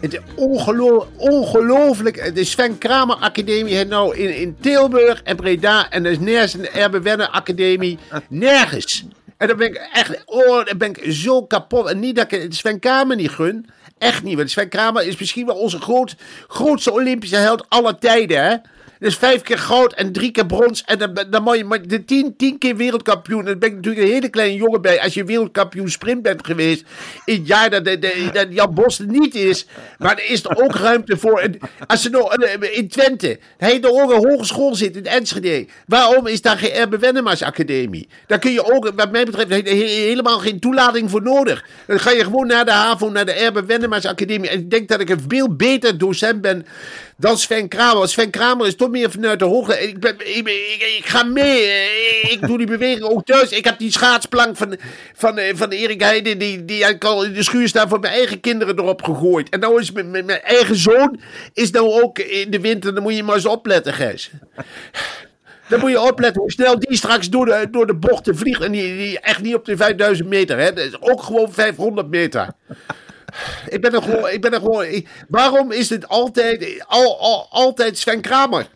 Het is ongelo- ongelooflijk. De Sven Kramer Academie heeft nou in, in Tilburg en Breda. En er is nergens een Erbe Academie. Nergens. En dan ben ik echt, oh, dan ben ik zo kapot. En niet dat ik het Sven Kramer niet gun. Echt niet. Want Sven Kramer is misschien wel onze groot, grootste Olympische held aller tijden, hè. Dus vijf keer goud en drie keer brons. En dan, dan je maar de tien, tien keer wereldkampioen. En dan ben ik natuurlijk een hele kleine jongen bij. Als je wereldkampioen sprint bent geweest. In het jaar dat, de, de- dat Jan Bos niet is. Maar er is er ook ruimte voor. Als ze nog in Twente. Hij ook een hogeschool zit in Enschede. Waarom is daar geen Erbe Wennemars Academie? Daar kun je ook, wat mij betreft, he- he- helemaal geen toelating voor nodig. Dan ga je gewoon naar de HAVO, naar de Erbe Wennemars Academie. En ik denk dat ik een veel beter docent ben dan Sven Kramer. Sven Kramer is toch meer vanuit de hoogte. Ik, ben, ik, ik, ik ga mee. Ik doe die beweging ook thuis. Ik heb die schaatsplank van, van, van Erik Heide, die, die al in de schuur staan voor mijn eigen kinderen erop gegooid. En nou is mijn, mijn, mijn eigen zoon is nou ook in de winter. Dan moet je maar eens opletten, Gijs. Dan moet je opletten hoe snel die straks door de, door de bochten vliegt. En die, die echt niet op de 5000 meter. Hè. Dat is ook gewoon 500 meter. Ik ben er gewoon. Ik ben er gewoon waarom is het altijd, al, al, altijd Sven Kramer?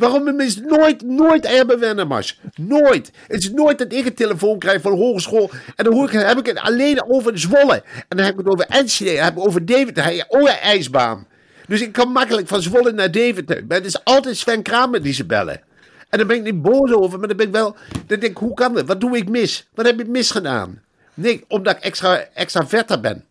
Waarom is nooit, nooit Erbe Wennemars? Nooit. Het is nooit dat ik een telefoon krijg van hogeschool. En dan hoor ik, heb ik het alleen over Zwolle. En dan heb ik het over Enschede. Dan heb ik over Deventer. Oh ja, ijsbaan. Dus ik kan makkelijk van Zwolle naar Deventer. Maar het is altijd Sven Kramer die ze bellen. En daar ben ik niet boos over. Maar dan ben ik wel... Dan denk ik, hoe kan dat? Wat doe ik mis? Wat heb ik misgedaan? Nee, omdat ik extra, extra vetter ben.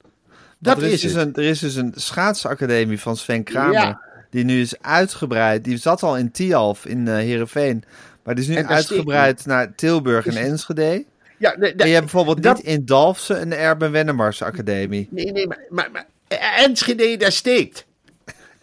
Dat er, is is dus een, er is dus een schaatsacademie van Sven Kramer. Ja. Die nu is uitgebreid. Die zat al in Tialf in eh Heerenveen. Maar die is nu uitgebreid naar Tilburg en Enschede. Ja, nee, En je hebt bijvoorbeeld dat- niet in Dalfsen een Erben Wennemars Academie. Nee, nee, maar, maar, maar Enschede, daar steekt.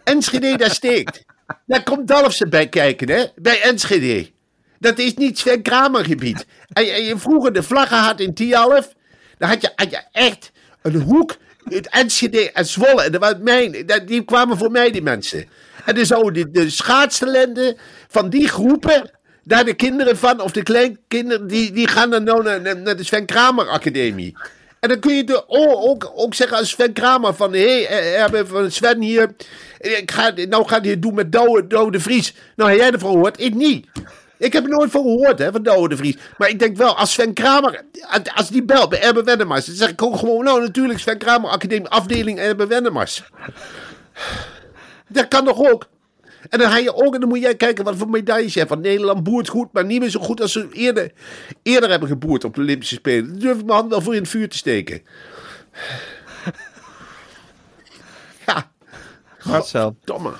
Enschede, daar steekt. Daar komt Dalfsen bij kijken, hè? Bij Enschede. Dat is niet Sven Kramer gebied. En je vroeger de vlaggen had in Tialf, dan had je, had je echt een hoek uit Enschede en Zwolle. En dat mijn, dat, die kwamen voor mij, die mensen. En dan zouden de, de schaatstalenten van die groepen, daar de kinderen van, of de kleinkinderen, die, die gaan dan nou naar, naar- de Sven Kramer Academie. En dan kun je de, oh, ook, ook zeggen als Sven Kramer van... Hé, hey, eh, hebben van Sven hier... Ik ga, nou gaat hij het doen met Douwe, de Vries. Nou, heb jij ervan gehoord? Ik niet. Ik heb er nooit van gehoord, hè, van Douwe de Vries. Maar ik denk wel, als Sven Kramer... Als die belt bij Erbe Wennemars... Dan zeg ik ook gewoon... Nou, natuurlijk Sven Kramer Academie afdeling Erbe Wennemars. Dat kan toch ook? En dan ga je ook, en dan moet jij kijken wat voor medailles je hebt. Want Nederland boert goed, maar niet meer zo goed als ze eerder, eerder hebben geboerd op de Olympische Spelen. Dan durf ik mijn hand wel voor in het vuur te steken. Ja, Marcel, domme.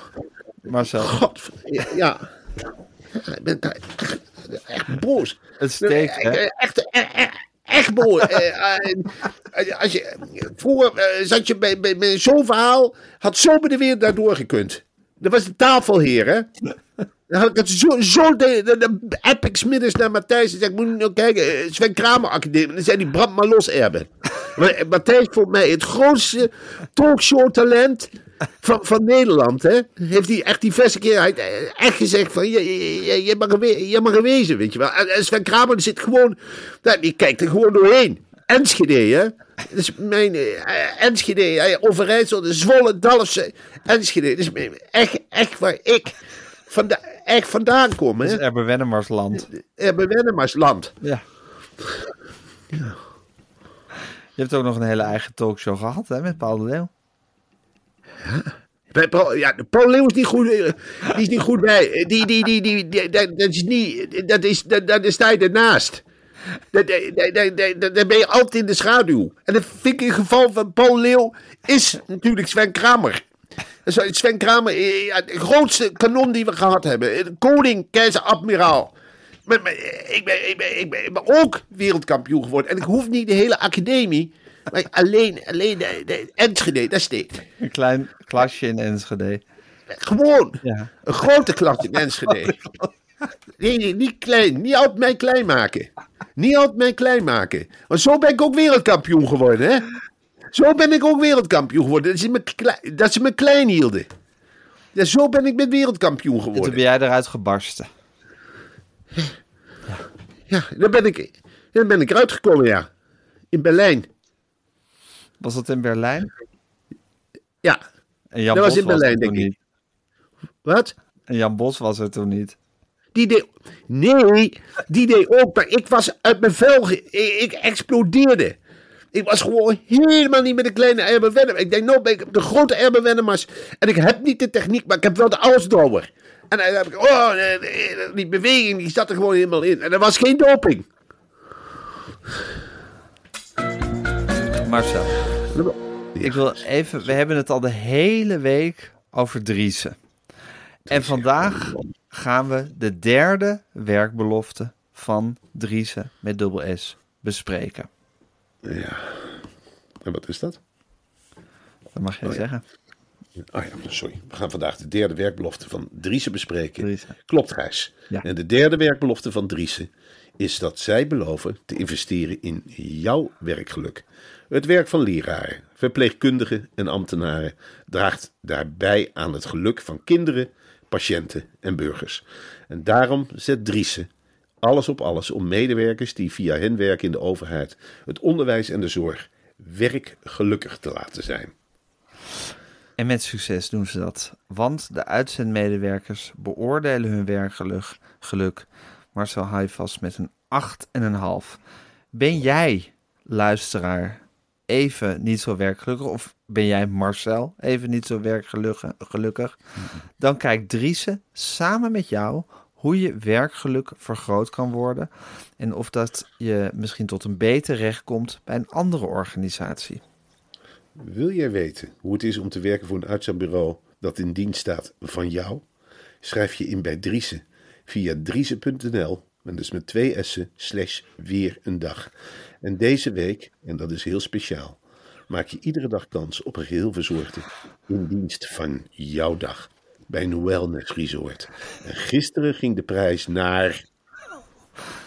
Marcel. God, ja. ja. Ik ben daar echt, echt boos. Het steekt, hè? Echt, echt, echt, boos. Eh, eh, als je, vroeger eh, zat je bij, bij, bij zo'n verhaal, had zo bij de wereld daardoor gekund. Dat was de tafelheer, hè? Dan had ik het zo, zo de, de, de epics naar Matthijs. En zei, ik moet nou kijken, eh, Sven Kramer Academie. Dan zei hij, brand maar los, Erben. Eh, Matthijs vond mij het grootste talkshow talent van, van Nederland, hè? Heeft hij echt die verse keer echt gezegd van, je, je, mag, we- je mag wezen, weet je wel. En, en Sven Kramer zit gewoon, nou, die kijkt er gewoon doorheen. Enschede, hè? Dat is mijn eh, Enschede, eh, Overijssel, de Zwolle, Dalfse, Enschede. Dat is echt, echt waar ik vanda echt vandaan kom, Dat is hè? Erbe Wennemaarsland. Erbe Wennemaarsland. Ja. Je hebt ook nog een hele eigen talkshow gehad, hè, met Paul de Leeuw. Paul, ja, Paul Leeuw is niet goed, eh, die is niet goed bij. Eh, Die, die, die, die, dat, dat is niet, dat is, dat, dat sta je ernaast. Dan ben je altijd in de schaduw. En dat vind ik in het geval van Paul Leeuw is natuurlijk Sven Kramer. Is Sven Kramer, eh, ja, de grootste kanon die we gehad hebben. Koning, keizer, admiraal. Ik, ben, ik, ben, ik ben ook wereldkampioen geworden. En ik hoef niet de hele academie. Maar alleen, alleen de, de Enschede, dat steekt. Een klein klasje in Enschede. Gewoon. Ja. Een grote klas in Enschede. Nee, nee, niet klein. Niet altijd mij klein maken. Niet altijd mij klein maken. Want zo ben ik ook wereldkampioen geworden, hè? Zo ben ik ook wereldkampioen geworden. Dat ze me, klei- dat ze me klein hielden. Ja, zo ben ik met wereldkampioen En toen ben geworden. jij eruit gebarsten. Ja, dan ben ik, dan ben ik eruit gekomen, ja. In Berlijn. Was dat in Berlijn? Ja. En Jan Dat was Bos in Berlijn, er denk ik. niet. Wat? En Jan Bos was er toen niet. Die deed... Nee, die deed ook. Maar ik was uit mijn vel... ge- Ik, explodeerde. Ik was gewoon helemaal niet met de kleine Erben Wennemars. Ik denk, nou ben ik de grote Erben Wennemars. En ik heb niet de techniek, maar ik heb wel de Ausdauer. En dan heb ik... Oh, die beweging die zat er gewoon helemaal in. En er was geen doping. Marcel, ik wil even... We hebben het al de hele week over Driessen. En vandaag gaan we de derde werkbelofte van Driessen met dubbel S bespreken. Ja. En wat is dat? Dat mag jij zeggen. Oh ja, sorry. We gaan vandaag de derde werkbelofte van Driessen bespreken. Driessen. Klopt, Gijs. Ja. En de derde werkbelofte van Driessen is dat zij beloven te investeren in jouw werkgeluk. Het werk van leraren, verpleegkundigen en ambtenaren draagt daarbij aan het geluk van kinderen, patiënten en burgers. En daarom zet Driessen alles op alles om medewerkers die via hen werken in de overheid, het onderwijs en de zorg werkgelukkig te laten zijn. En met succes doen ze dat. Want de uitzendmedewerkers beoordelen hun werkgeluk geluk, Marcel Haifas met een 8,5. Ben jij, luisteraar, even niet zo werkgelukkig? Of ben jij Marcel even niet zo werkgelukkig? gelukkig? Dan kijkt Driessen samen met jou hoe je werkgeluk vergroot kan worden. En of dat je misschien tot een beter recht komt bij een andere organisatie. Wil jij weten hoe het is om te werken voor een uitzendbureau dat in dienst staat van jou? Schrijf je in bij Driessen via driessen.nl en dus met twee s'en slash weer een dag. En deze week, en dat is heel speciaal, maak je iedere dag kans op een geheel verzorgde in dienst van jouw dag bij een wellness resort. En gisteren ging de prijs naar,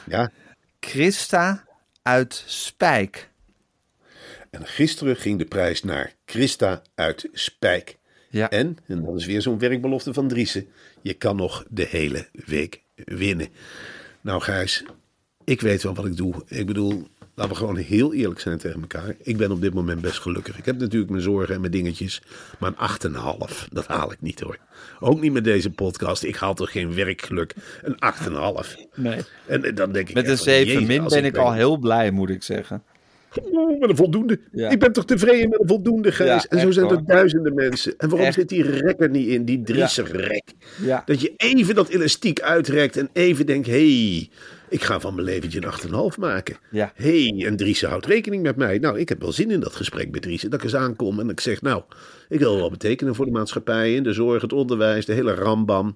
ja, Christa uit Spijk. en gisteren ging de prijs naar Christa uit Spijk. Ja. En, en dat is weer zo'n werkbelofte van Driessen, je kan nog de hele week winnen. Nou Gijs, ik weet wel wat ik doe. Ik bedoel, laten we gewoon heel eerlijk zijn tegen elkaar. Ik ben op dit moment best gelukkig. Ik heb natuurlijk mijn zorgen en mijn dingetjes, maar een 8,5, dat haal ik niet hoor. Ook niet met deze podcast. Ik haal toch geen werkgeluk. Een 8,5. Nee. En, en dan denk ik Met een echt van, 7 jezus, min ben ik al heel blij, moet ik zeggen. Oh, met een voldoende. Ja. Ik ben toch tevreden met een voldoende, Gijs? Ja, en zo zijn er duizenden mensen. En waarom Echt. zit die rek er niet in, die Driessen-rek? Ja. Dat je even dat elastiek uitrekt en even denkt... hé, hey, ik ga van mijn leventje een 8,5 maken. Ja. Hé, hey, en Driessen houdt rekening met mij. Nou, ik heb wel zin in dat gesprek met Driessen. Dat ik eens aankom en dat ik zeg... nou, ik wil wel betekenen voor de maatschappij... in de zorg, het onderwijs, de hele rambam.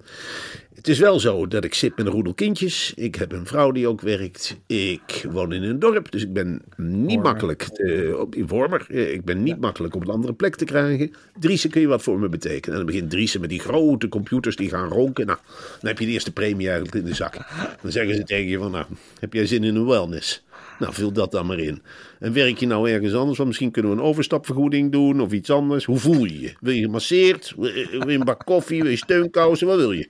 Het is wel zo dat ik zit met een roedel kindjes. Ik heb een vrouw die ook werkt. Ik woon in een dorp, dus ik ben niet makkelijk te, op, in Wormer. Eh, Ik ben niet makkelijk op een andere plek te krijgen. Driessen, kun je wat voor me betekenen? En dan begint Driessen met die grote computers die gaan ronken. Nou, dan heb je de eerste premie eigenlijk in de zak. Dan zeggen ze tegen je van, nou, heb jij zin in een wellness? Nou, vul dat dan maar in. En werk je nou ergens anders? Want misschien kunnen we een overstapvergoeding doen of iets anders. Hoe voel je je? Wil je gemasseerd? Wil je een bak koffie? Wil je steunkousen? Wat wil je?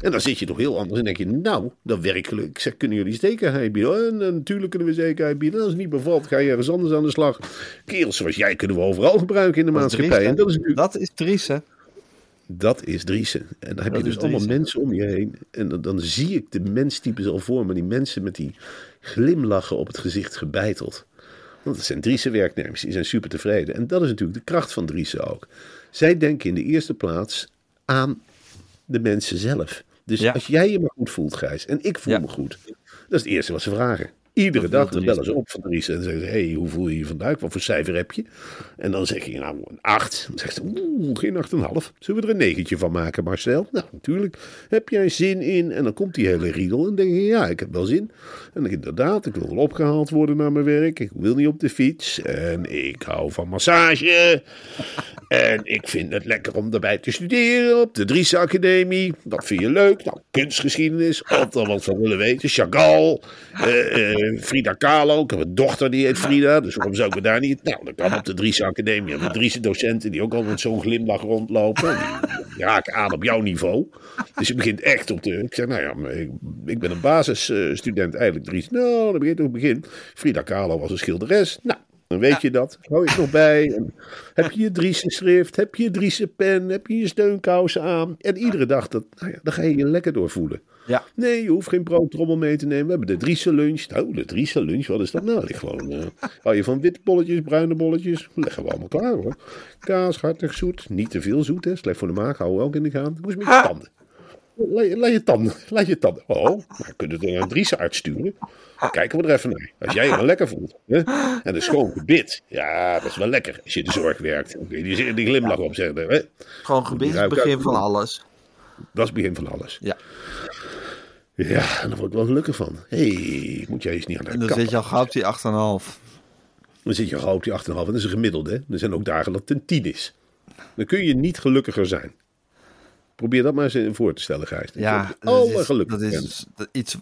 En dan zit je toch heel anders en denk je, nou, dat werkelijk. Ik zeg, kunnen jullie zekerheid bieden? En, en natuurlijk kunnen we zekerheid bieden. En als het niet bevalt, ga je ergens anders aan de slag. Kerels zoals jij kunnen we overal gebruiken in de maatschappij. En dat is natuurlijk Dat is Dries, hè? Dat is Driessen. En dan heb Dat je dus allemaal Driessen. mensen om je heen. En dan, dan zie ik de menstypes al voor me. Die mensen met die glimlachen op het gezicht gebeiteld. Want het zijn Driessen werknemers. Die zijn super tevreden. En dat is natuurlijk de kracht van Driessen ook. Zij denken in de eerste plaats aan de mensen zelf. Dus Ja. als jij je maar goed voelt, Gijs, en ik voel Ja. me goed. Dat is het eerste wat ze vragen. Iedere dag dan bellen ze op van Driessen en zeggen ze: hey, hoe voel je je vandaag? Wat voor cijfer heb je? En dan zeg je: Nou, een 8. Dan zegt ze: Oeh, geen 8,5. Zullen we er een negentje van maken, Marcel? Nou, natuurlijk. Heb jij zin in? En dan komt die hele riedel. En denk je: Ja, ik heb wel zin. En dan inderdaad, ik wil wel opgehaald worden naar mijn werk. Ik wil niet op de fiets. En ik hou van massage. En ik vind het lekker om daarbij te studeren op de Driessen Academie. Dat vind je leuk. Nou, kunstgeschiedenis, altijd wat van willen weten. Chagall, eh, Frida Kahlo. Ik heb een dochter die heet Frida, dus waarom zou ik me daar niet... Nou, dat kan op de Driessen Academie. De Driessen docenten die ook al met zo'n glimlach rondlopen. Die raken aan op jouw niveau. Dus je begint echt op de... Ik zeg, nou ja, ik, ik ben een basisstudent eigenlijk Driessen. Nou, dan begint het begin. Frida Kahlo was een schilderes. Nou, dan weet je dat. Hou je nog bij. En heb je je Driessen schrift? Heb je je Driessen pen? Heb je je steunkousen aan? En iedere dag, dat, nou ja, dan ga je je lekker doorvoelen. Ja. Nee, je hoeft geen broodtrommel mee te nemen. We hebben de Driessen lunch. Nou, de Driessen lunch, wat is dat nou? Ligt gewoon, eh, hou je van witte bolletjes, bruine bolletjes? Leggen we allemaal klaar hoor. Kaas, hartig, zoet. Niet te veel zoet, hè. Slecht voor de maag, houden we ook in de gaten. Moest met je tanden. Laat je, tanden. Laat je tanden. Oh, maar we kunnen het naar een Driessen-arts sturen. Dan kijken we er even naar. Als jij je wel lekker voelt. Hè? En een schoon gebit. Ja, dat is wel lekker. Als je in de zorg werkt. Dan kun je die, die glimlach opzetten. Hè? Gewoon gebit is het begin uit. van alles. Dat is het begin van alles. Ja. Ja, en daar word ik wel gelukkig van. Hé, hey, moet jij eens niet aan de En dan zit je al gauw op die 8,5. Dan zit je gauw op die 8,5. En dat is een gemiddelde. Hè? Er zijn ook dagen dat het een 10 is. Dan kun je niet gelukkiger zijn. Probeer dat maar eens voor te stellen, Gijs. Ja, dat alle is, geluk dat is dat iets...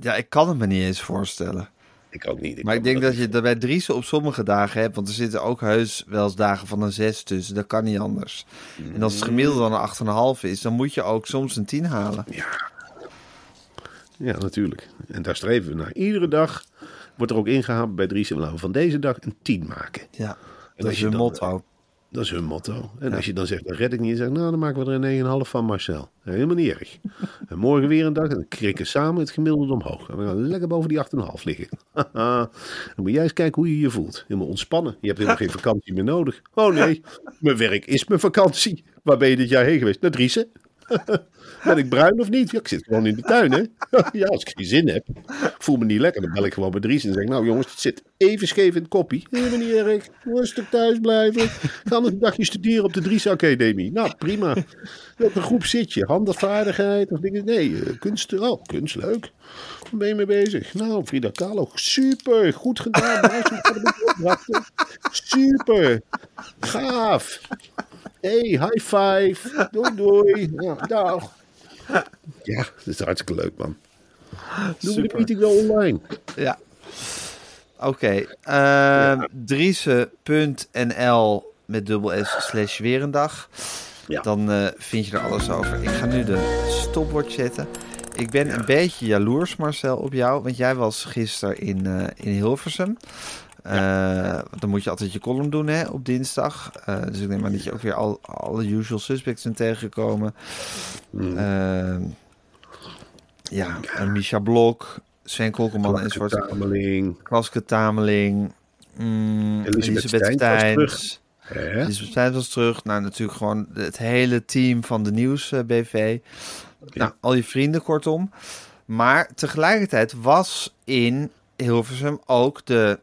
Ja, ik kan het me niet eens voorstellen. Ik ook niet. Maar ik denk dat je dat bij Driessen op sommige dagen hebt. Want er zitten ook heus wel eens dagen van een 6 tussen. Dat kan niet anders. En als het gemiddelde dan een 8,5 is, dan moet je ook soms een 10 halen. Ja, natuurlijk. En daar streven we naar. Iedere dag wordt er ook ingehaald bij Driessen. Laten we van deze dag een 10 maken. Ja, En dat is hun dan- motto. Dat is hun motto. En als je dan zegt, dat red ik niet. Zeg nou, dan maken we er een 9,5 van, Marcel. Helemaal niet erg. En morgen weer een dag. En dan krikken samen het gemiddelde omhoog. En we gaan lekker boven die 8,5 liggen. dan moet jij eens kijken hoe je je voelt. Helemaal ontspannen. Je hebt helemaal geen vakantie meer nodig. Oh nee, mijn werk is mijn vakantie. Waar ben je dit jaar heen geweest? Naar Driessen. Ben ik bruin of niet? Ja, ik zit gewoon in de tuin, hè? Ja, als ik geen zin heb, voel me niet lekker, dan bel ik gewoon bij Dries en zeg nou jongens, het zit even scheef in het koppie. Helemaal niet erg, rustig thuis blijven. Ga een dagje studeren op de Dries Academie. Nou, prima. Welke groep zit je? Handelvaardigheid of dingen? Nee, eh, kunst. Oh, kunst, leuk. Waar ben je mee bezig? Nou, Frida Kahlo, super, goed gedaan. Er. Super, gaaf. Hey, high five. Doei, doei. Ja, dag. Ja, dat is hartstikke leuk, man. We de meeting wel online? Ja. Oké. ehm Driese.nl met dubbel S slash weer een dag. Ja. Dan eh, vind je er alles over. Ik ga nu de stopwatch zetten. Ik ben een beetje jaloers, Marcel, op jou. Want jij was gisteren in, eh, in Hilversum. Eh, dan moet je altijd je column doen hè, op dinsdag. Eh, dus ik neem aan dat je ook weer al alle usual suspects bent tegengekomen. Ehm, ja, en Misha Blok, Sven Kolkerman enzovoort. Tameling. Klaske Tameling. Mm, Elisabeth Elisabeth? Elisabeth was terug. Nou, natuurlijk gewoon het hele team van de Nieuws eh, BV. Nou, al je vrienden kortom. Maar tegelijkertijd was in Hilversum ook de,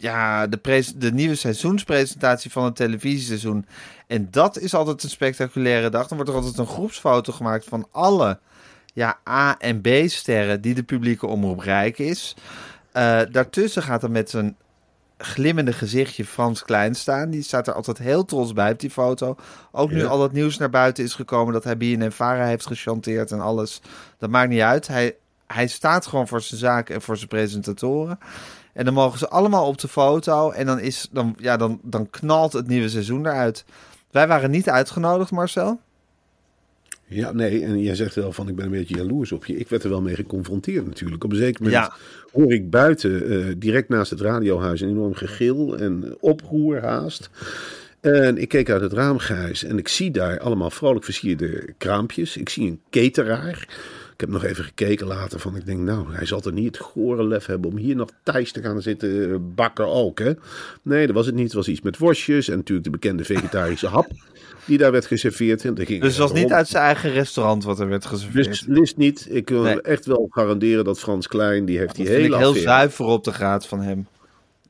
ja, de, pres- de nieuwe seizoenspresentatie van het televisieseizoen. En dat is altijd een spectaculaire dag. Dan wordt er altijd een groepsfoto gemaakt van alle ja, A- en B-sterren die de publieke omroep rijk is. Eh, daartussen gaat er met zijn glimmende gezichtje Frans Klein staan. Die staat er altijd heel trots bij op die foto. Ook nu Ja. al dat nieuws naar buiten is gekomen dat hij BNN Vara heeft gechanteerd en alles. Dat maakt niet uit. Hij hij staat gewoon voor zijn zaken en voor zijn presentatoren. En dan mogen ze allemaal op de foto. En dan, is, dan, ja, dan, dan knalt het nieuwe seizoen eruit. Wij waren niet uitgenodigd, Marcel. Ja, nee, en jij zegt wel van ik ben een beetje jaloers op je. Ik werd er wel mee geconfronteerd natuurlijk. Op een zeker moment Ja. hoor ik buiten, eh, direct naast het radiohuis, een enorm gegil en oproer haast. En ik keek uit het raamgrijs en ik zie daar allemaal vrolijk versierde kraampjes. Ik zie een cateraar. Ik heb nog even gekeken later van, ik denk nou, hij zal er niet het gore lef hebben om hier nog thuis te gaan zitten eh, bakken ook, hè. Nee, dat was het niet. Het was iets met worstjes en natuurlijk de bekende vegetarische hap die daar werd geserveerd. En ging Dus het was niet uit zijn eigen restaurant wat er werd geserveerd. List niet. Ik wil Nee. echt wel garanderen dat Frans Klein, die heeft die hele ik heel affaire- zuiver op de graad van hem.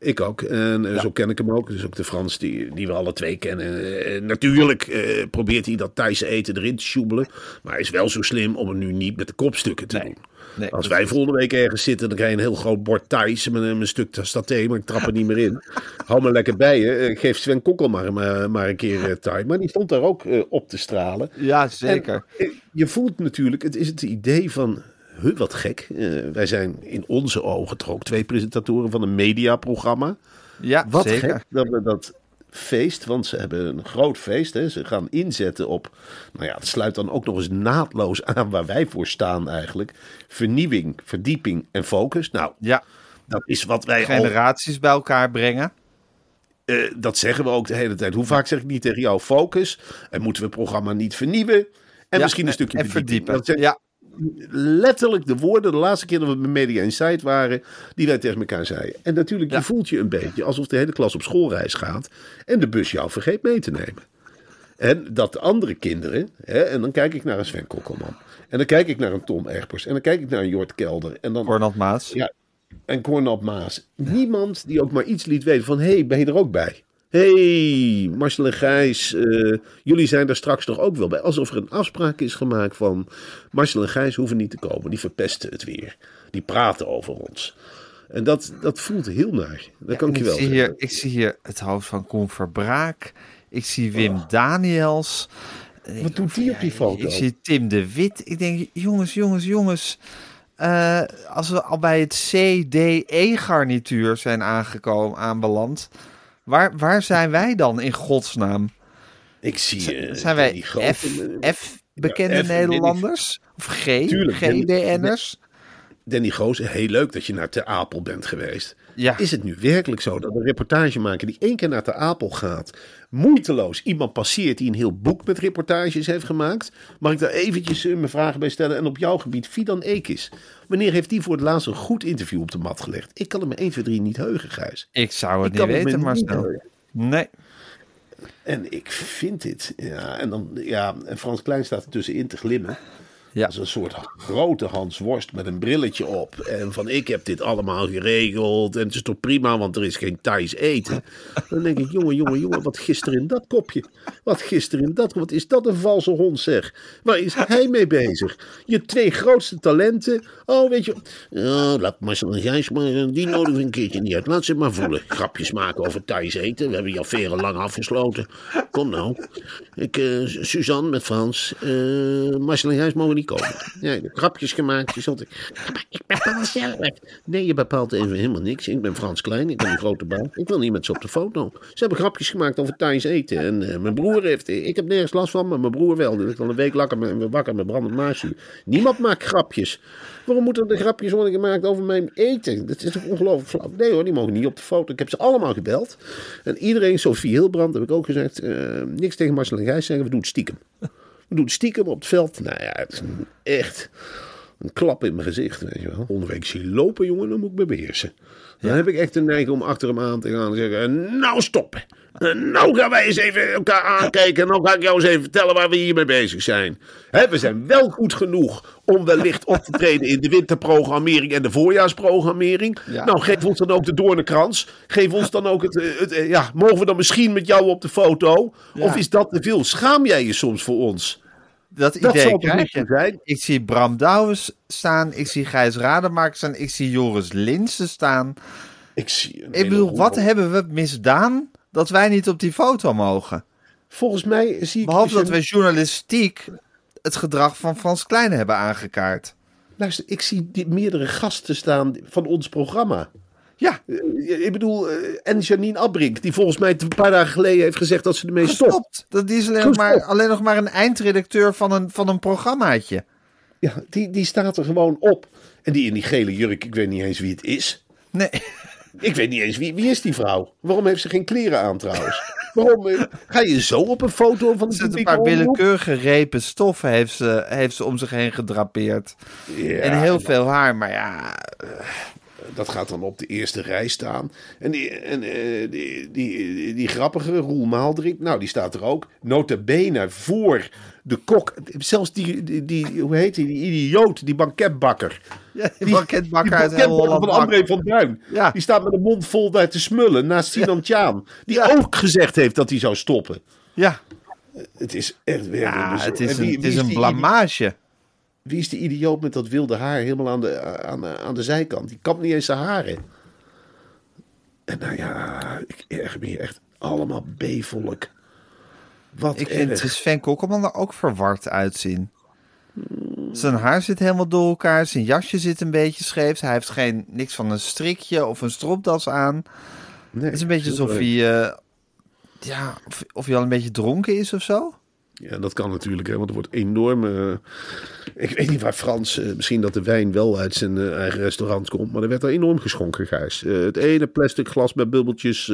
Ik ook. En eh, zo ken ik hem ook. Dus ook de Frans die, die we alle twee kennen. Eh, natuurlijk eh, probeert hij dat Thaise eten erin te sjoebelen. Maar hij is wel zo slim om het nu niet met de kopstukken te Nee. doen. Nee, Als wij volgende week ergens zitten, dan krijg je een heel groot bord Thais met een, stuk saté, maar ik trap er niet meer in. Hou me lekker bij je. Geef Sven Kokkel maar, maar, maar een keer uh, Thai. Maar die stond daar ook op te stralen. Ja, zeker. En, je voelt natuurlijk, het is het idee van, huh, wat gek. Eh, wij zijn in onze ogen toch ook twee presentatoren van een mediaprogramma. ja, Wat zeker. gek dat we dat feest, want ze hebben een groot feest. Hè. Ze gaan inzetten op, nou ja, het sluit dan ook nog eens naadloos aan waar wij voor staan eigenlijk. Vernieuwing, verdieping en focus. Nou, Ja, dat is wat wij al generaties bij elkaar brengen. eh, dat zeggen we ook de hele tijd. Hoe vaak zeg ik niet tegen jou focus? En moeten we het programma niet vernieuwen? En Ja, misschien een stukje en verdiepen. Dat zijn Ja, letterlijk de woorden, de laatste keer dat we bij Media Insight waren, die wij tegen elkaar zeiden. En natuurlijk, Ja. je voelt je een beetje alsof de hele klas op schoolreis gaat en de bus jou vergeet mee te nemen. En dat de andere kinderen, hè, en dan kijk ik naar een Sven Kokkelman. En dan kijk ik naar een Tom Egbers. En dan kijk ik naar een Jort Kelder. En dan Cornel Maas. ja, en Cornel Maas. Niemand die ook maar iets liet weten van... hé, hey, ben je er ook bij? Hey, Marcel en Gijs, eh, jullie zijn er straks toch ook wel bij. Alsof er een afspraak is gemaakt van... Marcel en Gijs hoeven niet te komen, die verpesten het weer. Die praten over ons. En dat, dat voelt heel naar. Dat kan ik je wel zie zeggen. hier, ik zie hier het hoofd van Koen Verbraak. Ik zie Wim Daniels. Wat doet die op die foto? Ik zie Tim de Wit. Ik denk, jongens, jongens, jongens. eh, als we al bij het CDE-garnituur zijn aangekomen, aanbeland. Waar, waar zijn wij dan in godsnaam? Ik zie... eh, Zijn wij die grote- F, F bekende Ja, F, Nederlanders? Of G, GDN'ers? Danny Goos, heel leuk dat je naar Ter Apel bent geweest. Ja. Is het nu werkelijk zo dat een reportagemaker die één keer naar Ter Apel gaat, moeiteloos iemand passeert die een heel boek met reportages heeft gemaakt? Mag ik daar eventjes eh, mijn vragen bij stellen? En op jouw gebied, Fidan Ekis. Wanneer heeft die voor het laatst een goed interview op de mat gelegd? Ik kan het me 1, 2, 3 niet heugen, Gijs. Ik zou het Ik niet weten, maar snel. heugen. Nee. En ik vind dit, ja, en dan, ja, en Frans Klein staat er tussenin te glimmen. Ja. Een soort grote Hans Worst met een brilletje op. En van ik heb dit allemaal geregeld. En het is toch prima, want er is geen Thais eten. Dan denk ik, jongen, jongen, jongen, wat gisteren in dat kopje. Wat gisteren in dat Wat is dat een valse hond zeg. Waar is hij mee bezig? Je twee grootste talenten. Oh, weet je. Oh, laat Marcel en Gijs maar, die nodig een keertje niet uit. Laat ze maar voelen. Grapjes maken over Thais eten. We hebben die affaire lang afgesloten. Kom nou. Ik, eh, Suzanne met Frans. eh Marcel en Gijs mogen niet Ja, grapjes gemaakt. Je zult... Ik bepaal zelf. Nee, je bepaalt even helemaal niks. Ik ben Frans Klein. Ik ben een grote baas. Ik wil niet met ze op de foto. Ze hebben grapjes gemaakt over Thais eten. En eh, mijn broer heeft... Ik heb nergens last van, maar mijn broer wel. Die ligt al een week wakker met, wakker met brandend maasje. Niemand maakt grapjes. Waarom moeten er grapjes worden gemaakt over mijn eten? Dat is toch ongelooflijk flauw? Nee hoor, die mogen niet op de foto. Ik heb ze allemaal gebeld. En iedereen, Sofie Hilbrand, heb ik ook gezegd... eh, niks tegen Marcel en Gijs zeggen, we doen het stiekem. We doen stiekem op het veld. Nou ja, echt een klap in mijn gezicht, weet je wel. Week zie je lopen, jongen, dan moet ik me beheersen. Dan heb ik echt de neiging om achter hem aan te gaan en zeggen... Nou stoppen. En Nou gaan wij eens even elkaar aankijken. En dan ga ik jou eens even vertellen waar we hiermee bezig zijn. Hè, we zijn wel goed genoeg om wellicht op te treden in de winterprogrammering en de voorjaarsprogrammering. Ja. Nou, geef ons dan ook de doornenkrans. Geef ons dan ook het, eh, het, eh, Ja, mogen we dan misschien met jou op de foto? Ja. Of is dat te veel? Schaam jij je soms voor ons? Dat Dat idee zal toch krijg niet je. zo zijn? Ik zie Bram Douwens staan. Ik zie Gijs Rademaker staan. Ik zie Joris Linsen staan. Ik zie een Ik bedoel, wat hebben we misdaan dat wij niet op die foto mogen? Volgens mij zie ik... Behalve dat wij journalistiek het gedrag van Frans Kleine hebben aangekaart. Luister, ik zie die meerdere gasten staan van ons programma. Ja, Eh, Ik bedoel, eh, en Janine Abbrink, die volgens mij een paar dagen geleden heeft gezegd dat ze ermee stopt. gestopt. Dat die is alleen nog, maar, alleen nog maar een eindredacteur van een, van een programmaatje. Ja, die, die staat er gewoon op. En die in die gele jurk, ik weet niet eens wie het is. Nee, Ik weet niet eens wie, wie is die vrouw. Waarom heeft ze geen kleren aan trouwens? Waarom eh, ga je zo op een foto van de een paar willekeurige repen stoffen heeft ze, heeft ze om zich heen gedrapeerd. Ja, en heel veel haar, maar ja, Dat gaat dan op de eerste rij staan. En die, en, eh, die, die, die, grappige Roel Maaldrink, nou die staat er ook. Nota bene voor de kok. Zelfs die, die, die hoe heet die, die idioot, die banketbakker. ja die banketbakker uit van. André van Duin. Ja. Die staat met een mond vol daar te smullen naast Sinan Tjaan. Die ook gezegd heeft dat hij zou stoppen. Ja, Het is echt werkelijk ja het is het is een blamage. Wie is die idioot met dat wilde haar helemaal aan de, aan, de- aan de zijkant? Die kapt niet eens zijn haren. En nou ja, ik erg me hier echt allemaal B-volk. Wat Ik erg. vind Sven Kokkelman er ook verward uitzien. Zijn haar zit helemaal door elkaar. Zijn jasje zit een beetje scheef. Hij heeft geen, niks van een strikje of een stropdas aan. Nee, Het is een beetje alsof hij, eh, ja, of, of hij al een beetje dronken is of zo. Ja, dat kan natuurlijk, hè, want er wordt enorm... eh, ik weet niet waar Frans... eh, misschien dat de wijn wel uit zijn eh, eigen restaurant komt... maar er werd er enorm geschonken, Gijs. Het ene plastic glas met bubbeltjes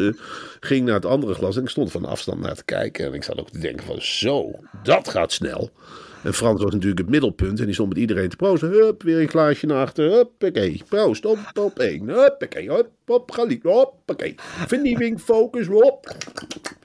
ging naar het andere glas... en ik stond van afstand naar te kijken... en ik zat ook te denken van zo, dat gaat snel... En Frans was natuurlijk het middelpunt en die stond met iedereen te proosten. Hup, weer een glaasje naar achter. Huppakee. Proost, op, op één. Huppakee, hop, op, galiek. Hoppakee. Vernieuwing, focus, hop.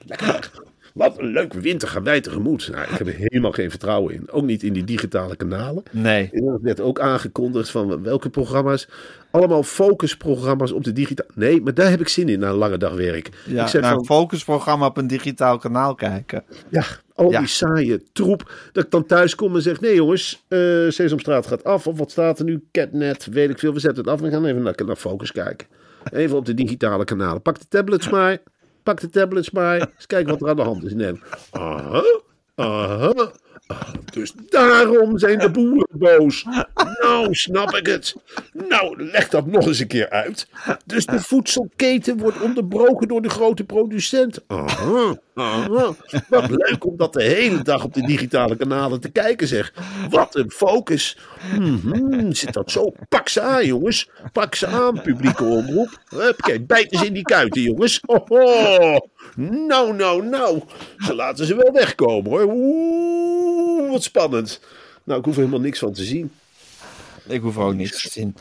Lekker. Wat een leuke winter gaan wij tegemoet. Nou, ik heb er helemaal geen vertrouwen in. Ook niet in die digitale kanalen. Nee. Werd ook aangekondigd van welke programma's. Allemaal focusprogramma's op de digitale... Nee, maar daar heb ik zin in na een lange dag werk. Ja, ik zeg naar van, een focusprogramma op een digitaal kanaal kijken. ja, al Ja. die saaie troep. Dat ik dan thuis kom en zeg: nee jongens, eh Sesamstraat gaat af. Of wat staat er nu? Catnet, weet ik veel. We zetten het af en we gaan even naar, naar Focus kijken. Even op de digitale kanalen. Pak de tablets maar. Pak de tablets maar. Eens kijken wat er aan de hand is. Nee. Aha, aha. Ah, Dus daarom zijn de boeren Nou, snap ik het. Nou, leg dat nog eens een keer uit. Dus de voedselketen wordt onderbroken door de grote producent. Aha, aha. Wat leuk om dat de hele dag op de digitale kanalen te kijken, zeg. Wat een focus. Mhm, zit dat zo? Pak ze aan, jongens. Pak ze aan, publieke omroep. Huppakee, bijt eens in die kuiten, jongens. Hoho. Nou, nou, nou. Ze laten ze wel wegkomen, hoor. Oeh, wat spannend. Nou, ik hoef er helemaal niks van te zien. Ik hoef ook niks te zien.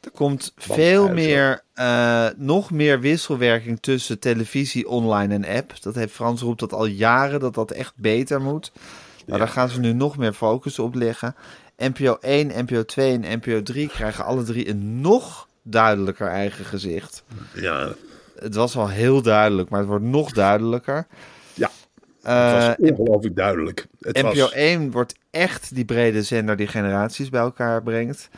Er komt veel meer, eh, nog meer wisselwerking tussen televisie, online en app. Dat heeft Frans roept dat al jaren, dat dat echt beter moet. Nou, daar gaan ze nu nog meer focus op leggen. NPO 1, NPO 2 en NPO 3 krijgen alle drie een nog duidelijker eigen gezicht. Ja, Het was al heel duidelijk, maar het wordt nog duidelijker. Eh, Het was ongelooflijk duidelijk. Het NPO was, 1 wordt echt die brede zender die generaties bij elkaar brengt.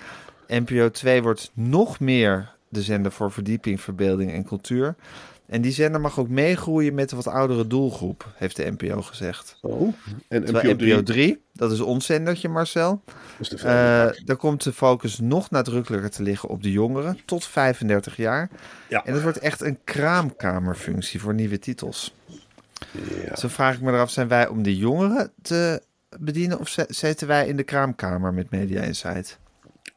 NPO 2 wordt nog meer de zender voor verdieping, verbeelding en cultuur. En die zender mag ook meegroeien met de wat oudere doelgroep, heeft de NPO gezegd. Oh, en NPO 3 NPO 3, dat is ons zendertje Marcel, eh daar komt de focus nog nadrukkelijker te liggen op de jongeren tot 35 jaar. Ja. En het wordt echt een kraamkamerfunctie voor nieuwe titels. Ja. Zo vraag ik me eraf, zijn wij om de jongeren te bedienen of zitten wij in de kraamkamer met Media Insight?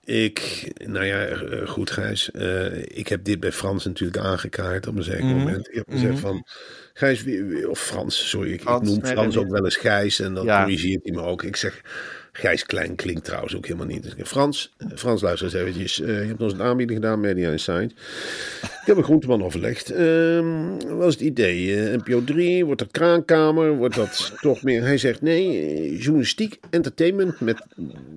Ik, nou ja, eh, goed Gijs. eh, ik heb dit bij Frans natuurlijk aangekaart op een zeker moment. Ik heb gezegd van, Gijs, of Frans, sorry. Ik, noem Frans ook wel eens Gijs en dan Ja. corrigeert hij me ook. Ik zeg, Gijs Klein klinkt trouwens ook helemaal niet. Dus Frans, eh, Frans luister eens eventjes. Eh, je hebt ons een aanbieding gedaan, Media Insight. Ik heb een groenteman overlegd. Ehm, wat is het idee? Eh, NPO 3, wordt dat kraankamer? Wordt dat toch meer? Hij zegt nee, journalistiek, entertainment met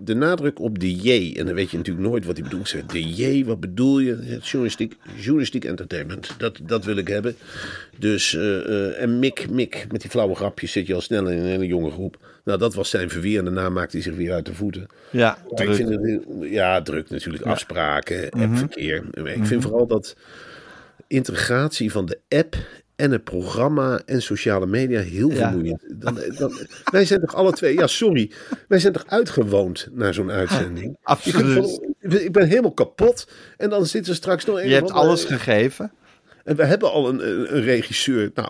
de nadruk op de J. En dan weet je natuurlijk nooit wat hij bedoelt. Zeg, de J, wat bedoel je? Journalistiek, journalistiek entertainment. Dat, dat wil ik hebben. Dus, en Mick, Mick, met die flauwe grapjes zit je al snel in een hele jonge groep. Nou, dat was zijn verweer en daarna maakte hij zich weer uit de voeten. Ja, Maar ik vind het, ja, druk natuurlijk. Afspraken, Mhm. appverkeer. Ik vind vooral dat integratie van de app en het programma en sociale media heel Ja. vermoeiend. Dan, dan, wij zijn toch alle twee, ja sorry, wij zijn toch uitgewoond naar zo'n uitzending? Absoluut. Van- ik ben helemaal kapot en dan zit er straks nog Je hebt alles gegeven. En we hebben al een, een, regisseur, nou,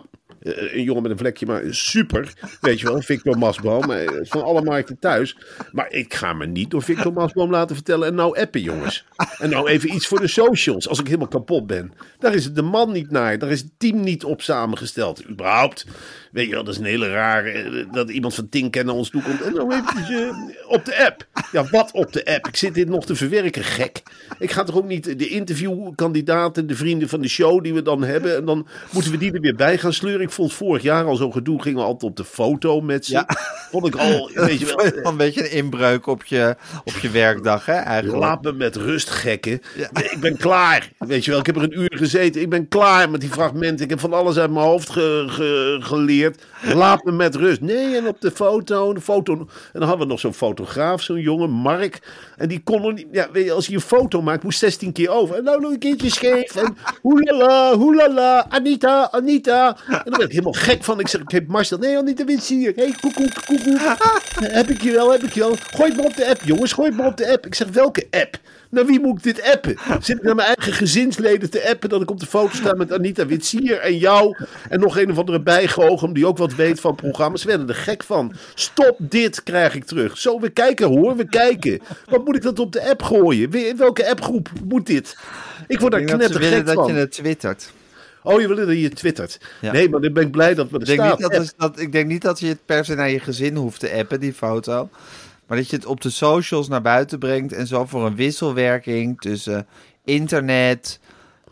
een jongen met een vlekje, maar super. Weet je wel, Victor Masboom. eh, Van alle markten thuis. Maar ik ga me niet door Victor Masboom laten vertellen. En nou appen, jongens. En nou even iets voor de socials, als ik helemaal kapot ben. Daar is de man niet naar. Daar is het team niet op samengesteld. Überhaupt. Weet je wel, dat is een hele rare. eh, Dat iemand van Tink naar ons toe komt. En nou eventjes eh, op de app. Ja, wat op de app? Ik zit dit nog te verwerken, gek. Ik ga toch ook niet de interviewkandidaten, de vrienden van de show die we dan hebben. En dan moeten we die er weer bij gaan sleuren. Ik vond vorig jaar al zo'n gedoe. Gingen we altijd op de foto met ze. Ja. Vond ik al, weet je wel. Een beetje een inbreuk op je, op je werkdag, hè, eigenlijk. Laat me met rust, gekken. Ik ben klaar. Weet je wel, ik heb er een uur gezeten. Ik ben klaar met die fragmenten. Ik heb van alles uit mijn hoofd ge- ge- geleerd. Laat me met rust. Nee, en op de foto. De foto en dan hadden we nog zo'n fotograaf, zo'n jongen, Mark. En die kon er niet. Ja, weet je, als hij een foto maakt, moest 16 keer over. En nou nog een keertje scheef. En hoelala, hoelala, Anita, Anita. En dan werd helemaal gek van. Ik zeg, ik heb Marcel. Nee, Anita Wits hier. Hé, hey, koekoek, koekoek. Heb ik je wel, heb ik je wel. Gooi het maar op de app, jongens. Gooi het maar op de app. Ik zeg, welke app? Naar wie moet ik dit appen? Zit ik naar mijn eigen gezinsleden te appen dat ik op de foto sta met Anita Witsier en jou en nog een of andere bijgeoogem die ook wat weet van programma's. Ze werden er gek van. Stop dit, krijg ik terug. Zo, we kijken hoor, we kijken. Wat moet ik dat op de app gooien? In welke appgroep moet dit? Ik word daar dat knettergek dat van. je het twittert. Oh, je wil dat je twittert. Ja. Nee, maar dan ben ik blij dat we er Ik denk, niet dat, dat, ik denk niet dat je het per se naar je gezin hoeft te appen, die foto. Maar dat je het op de socials naar buiten brengt. En zo voor een wisselwerking tussen internet,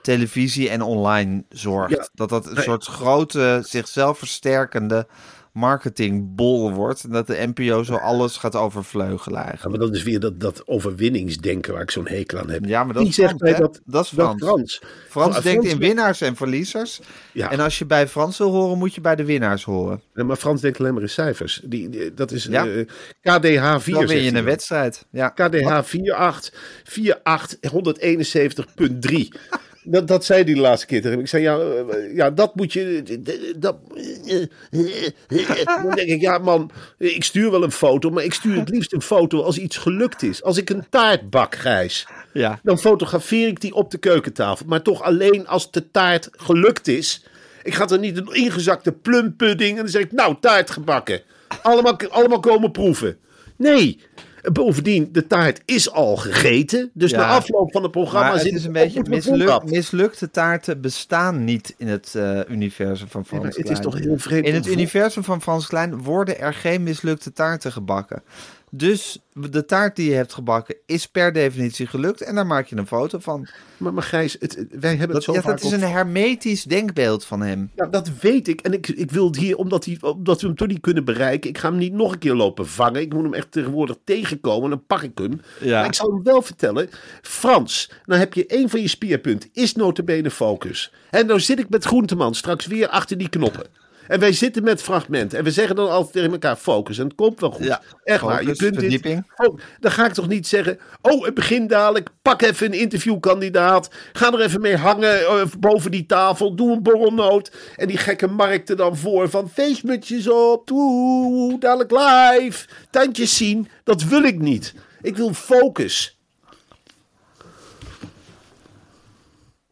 televisie en online zorgt. Ja. Dat dat een Nee. soort grote, zichzelf versterkende marketingbol wordt. En dat de NPO zo alles gaat overvleugelen Ja, maar dat is weer dat, dat overwinningsdenken waar ik zo'n hekel aan heb. Ja, maar dat is zegt Frans, dat? Dat is dat Frans. Frans. Frans denkt in winnaars en verliezers. Ja. En als je bij Frans wil horen, moet je bij de winnaars horen. Nee, maar Frans denkt alleen maar in cijfers. Die, die- dat is Ja. eh, KDH 4. Dan win zegt je hij. een wedstrijd. Ja. KDH 48, 48 171.3. Dat, dat zei hij de laatste keer tegen. Ik zei, ja, eh, ja dat moet je... Dat, dan denk ik, ja man, ik stuur wel een foto, maar ik stuur het liefst een foto als iets gelukt is. Als ik een taart bak, Gijs, Ja. dan fotografeer ik die op de keukentafel. Maar toch alleen als de taart gelukt is. Ik ga er niet een ingezakte plumpudding en dan zeg ik, nou, taart gebakken. Allemaal, allemaal komen proeven. Nee. Bovendien, de taart is al gegeten. Dus Ja. na afloop van het programma Maar zit het is een beetje op de misluk, koelkast. mislukte taarten bestaan niet in het eh, universum van Frans maar het Klein. is toch heel vreemd. In het universum van Frans Klein worden er geen mislukte taarten gebakken. Dus de taart die je hebt gebakken is per definitie gelukt en daar maak je een foto van. Maar, maar Gijs, het, wij hebben Dat, het zo ja, vaak dat is op- een hermetisch denkbeeld van hem. Ja, dat weet ik. En ik, ik wil het hier, omdat, hij, omdat we hem toch niet kunnen bereiken. Ik ga hem niet nog een keer lopen vangen. Ik moet hem echt tegenwoordig tegenkomen. En dan pak ik hem. Ja. Maar ik zal hem wel vertellen. Frans, nou heb je één van je spierpunten. Is notabene focus. En nou zit ik met Groenteman straks weer achter die knoppen. En wij zitten met fragmenten. En we zeggen dan altijd tegen elkaar focus. En het komt wel goed. Ja, Echt waar. Je focus, kunt dit. Oh, dan ga ik toch niet zeggen. Oh, het begint dadelijk. Pak even een interviewkandidaat. Ga er even mee hangen eh, boven die tafel. Doe een borrelnoot. En die gekke markt er dan voor. Van feestmutjes op. Oeh, dadelijk live. Tandjes zien. Dat wil ik niet. Ik wil focus.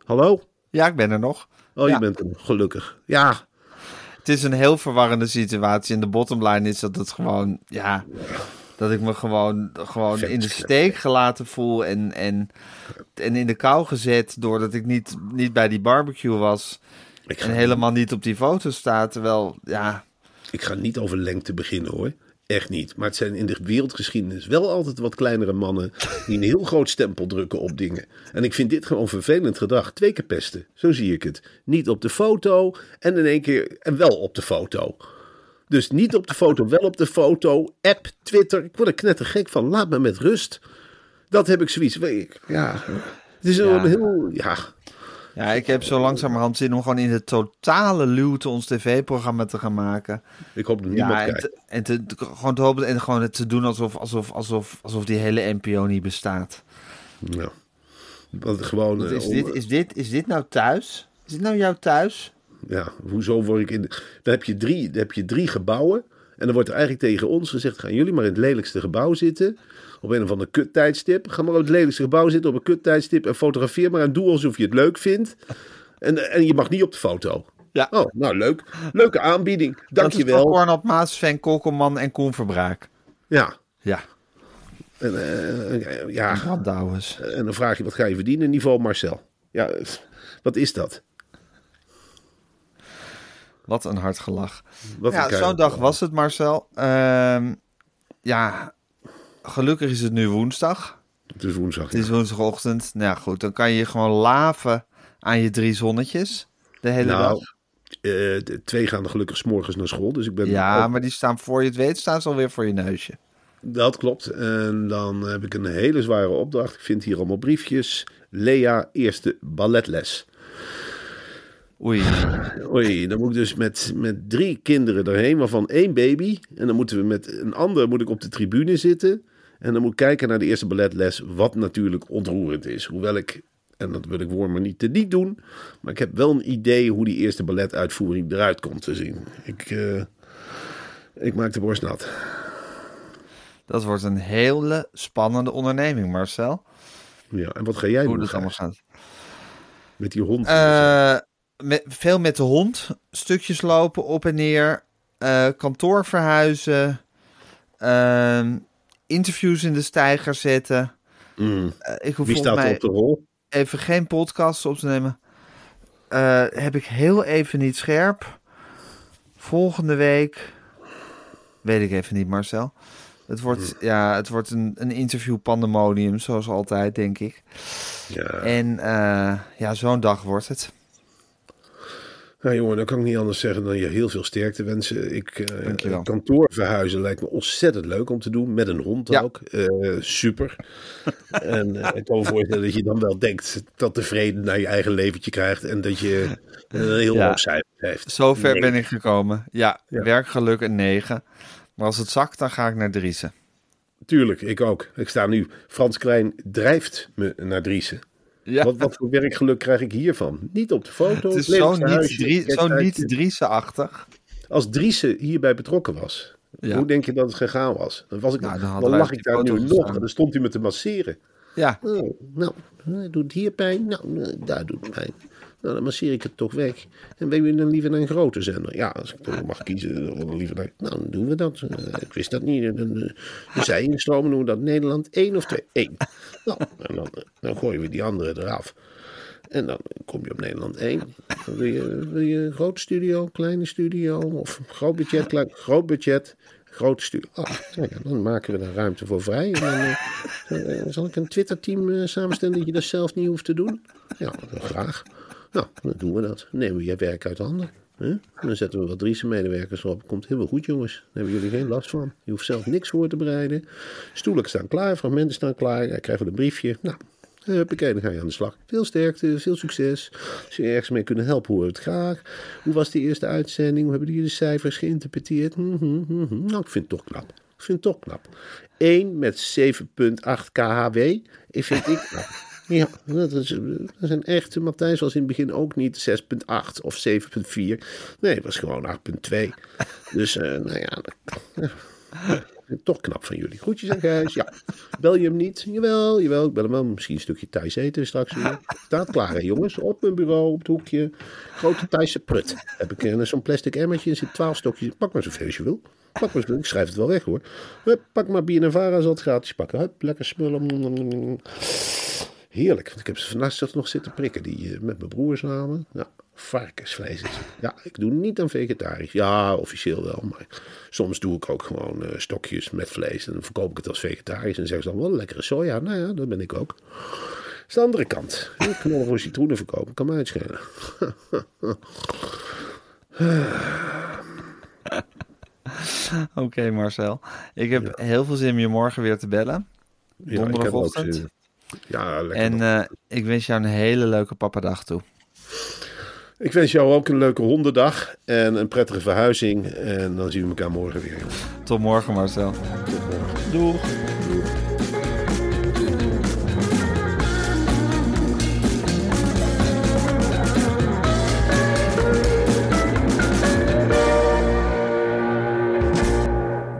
Hallo? Ja, ik ben er nog. Oh, Ja. je bent er nog, gelukkig. Ja, Het is een heel verwarrende situatie. En de bottomline is dat het gewoon, ja, dat ik me gewoon, gewoon in de steek gelaten voel. En, en, en in de kou gezet doordat ik niet, niet bij die barbecue was. ik ga, En helemaal niet op die foto sta. Terwijl, ja, ik ga niet over lengte beginnen hoor. Echt niet. Maar het zijn in de wereldgeschiedenis wel altijd wat kleinere mannen die een heel groot stempel drukken op dingen. En ik vind dit gewoon vervelend gedrag. Twee keer pesten. Zo zie ik het. Niet op de foto en in één keer en wel op de foto. Dus niet op de foto, wel op de foto. App, Twitter. Ik word er knettergek van. Laat me met rust. Dat heb ik zoiets. Ja. Het is Ja. een heel. Ja. Ja, ik heb zo langzamerhand zin om gewoon in de totale luwte ons tv-programma te gaan maken. Ik hoop dat niemand Ja, en, te, en te, gewoon te hopen en gewoon het te doen alsof, alsof, alsof, alsof die hele NPO niet bestaat. Ja. Want gewoon. Want eh, Is om- dit, is, dit, is dit nou thuis? Is dit nou jouw thuis? ja, hoezo word ik in... Dan heb je drie, dan heb je drie gebouwen. En dan wordt er eigenlijk tegen ons gezegd... gaan jullie maar in het lelijkste gebouw zitten. Op een of ander kuttijdstip. Ga maar op het lelijkste gebouw zitten op een kuttijdstip... en fotografeer maar en doe alsof je het leuk vindt. En, en je mag niet op de foto. Ja. Oh, nou leuk. Leuke aanbieding. Dankjewel. Korn op Maas, Sven Kokkelman en Koen Verbraak. Ja. Ja, En, eh, eh, ja. En dan vraag je, wat ga je verdienen? Niveau Marcel. Ja, eh, wat is dat? Wat een hard gelach. Wat Ja, zo'n dag was het, Marcel. Ehm, ja, gelukkig is het nu woensdag. Het is woensdag. Het is woensdagochtend. Nou ja, goed, dan kan je gewoon laven aan je drie zonnetjes de hele Nou, dag. eh, twee gaan gelukkig 's morgens naar school. Dus ik ben Ja, maar die staan voor je het weet, staan ze alweer voor je neusje. Dat klopt. En dan heb ik een hele zware opdracht. Ik vind hier allemaal briefjes. Lea, eerste balletles. Oei. Oei, dan moet ik dus met, met drie kinderen erheen, waarvan één baby. En dan moeten we met een ander moet ik op de tribune zitten. En dan moet ik kijken naar de eerste balletles, wat natuurlijk ontroerend is. Hoewel ik, en dat wil ik Wormer niet te niet doen, maar ik heb wel een idee hoe die eerste balletuitvoering eruit komt te zien. Ik, eh, ik maak de borst nat. Dat wordt een hele spannende onderneming, Marcel. Ja, en wat ga jij Hoe doen dat allemaal gaat. met die hond? Eh, met, veel met de hond. Stukjes lopen, op en neer. eh, kantoor verhuizen. ehm, interviews in de stijger zetten. Mm. Eh, ik hoef Wie staat mij op de rol? even geen podcast op te nemen. Eh, heb ik heel even niet scherp. Volgende week. Weet ik even niet, Marcel. Het wordt, ja, het wordt een, een interview pandemonium, zoals altijd, denk ik. Ja. En ja, zo'n dag wordt het. Nou jongen, dan kan ik niet anders zeggen dan je heel veel sterkte wensen. Ik, Dankjewel. kantoor verhuizen lijkt me ontzettend leuk om te doen. Met een hond Ja. ook. Eh, super. en eh, ik kan me voorstellen dat je dan wel denkt dat de vrede naar je eigen leventje krijgt. En dat je een heel Ja. hoog cijfer heeft. Zover Nee. ben ik gekomen. Ja, Ja. werkgeluk een 9. Maar als het zakt, dan ga ik naar Driessen. Tuurlijk, ik ook. Ik sta nu. Frans Klein drijft me naar Driessen. Ja, Wat, wat voor werkgeluk krijg ik hiervan? Niet op de foto. het is zo niet, drie, zo niet Driessen-achtig. Als Driessen hierbij betrokken was, Ja. hoe denk je dat het gegaan was? Dan, was ik, Nou, dan lag ik daar nu nog en dan stond hij me te masseren. Ja, Oh, nou, eh, doet hier pijn? Nou, eh, daar doet pijn. Nou, dan masseer ik het toch weg. En ben je dan liever naar een grote zender? Ja, als ik mag kiezen, dan liever. Nou, dan doen we dat. Eh, ik wist dat niet. Eh, de zij instromen noemen we dat Nederland 1 of 2? 1. Nou, dan, eh, dan gooien we die andere eraf. En dan kom je op Nederland 1. Dan wil, je, een grote studio, kleine studio? Of groot budget, klein, groot budget, grote studio? Oh, nou dan maken we daar ruimte voor vrij. En dan, zal ik een Twitter-team samenstellen dat je dat zelf niet hoeft te doen? Ja, graag. Nou, dan doen we dat. Dan nemen we je werk uit handen. Hè? Dan zetten we wat Driese medewerkers op. Komt helemaal goed, jongens. Daar hebben jullie geen last van. Je hoeft zelf niks voor te bereiden. Stoelen staan klaar, fragmenten staan klaar. Hij krijgt een briefje. Nou, huppakee, dan ga je aan de slag. Veel sterkte, veel succes. Als je ergens mee kunnen helpen, hoor het graag. Hoe was de eerste uitzending? Hoe hebben jullie de cijfers geïnterpreteerd? Hm, hm, hm, hm. Nou, ik vind het toch knap. Ik vind het toch knap. 1 met 7,8 KHW. Ik vind ik knap. Ja, dat is, dat een echte Matthijs was in het begin ook niet 6,8 of 7,4. Nee, het was gewoon 8,2. Dus, eh, nou ja, toch knap van jullie. Groetjes aan Gijs. Ja, bel je hem niet? Jawel, jawel, ik bel hem wel. Misschien een stukje Thijs eten straks weer. Staat klaar, hè, jongens. Op mijn bureau, op het hoekje. Grote Thaise prut. Heb ik eh, zo'n plastic emmertje en zit 12 stokjes. Pak maar zoveel als je wil. Pak maar. Ik schrijf het wel weg hoor. Pak maar BNNVARA, zal het gratis pakken. Hup, lekker smullen. Heerlijk, want ik heb ze vannacht nog zitten prikken, die eh, met mijn broer samen. Ja, varkensvlees is. Ja, ik doe niet aan vegetarisch. Ja, officieel wel, maar soms doe ik ook gewoon eh, stokjes met vlees. En dan verkoop ik het als vegetarisch en zeggen ze dan wel lekkere soja. Nou ja, dat ben ik ook. Dat is de andere kant. Ik kan nog citroenen verkopen, kan mij uitschelen. oké Marcel. Ik heb heel veel zin om je morgen weer te bellen. Ja, Donderdagochtend. zin. Ja, lekker. En eh, ik wens jou een hele leuke pappadag toe. Ik wens jou ook een leuke hondendag en een prettige verhuizing. En dan zien we elkaar morgen weer. Tot morgen, Marcel. Doeg.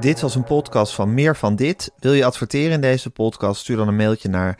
Dit was een podcast van Meer van Dit. Wil je adverteren in deze podcast? Stuur dan een mailtje naar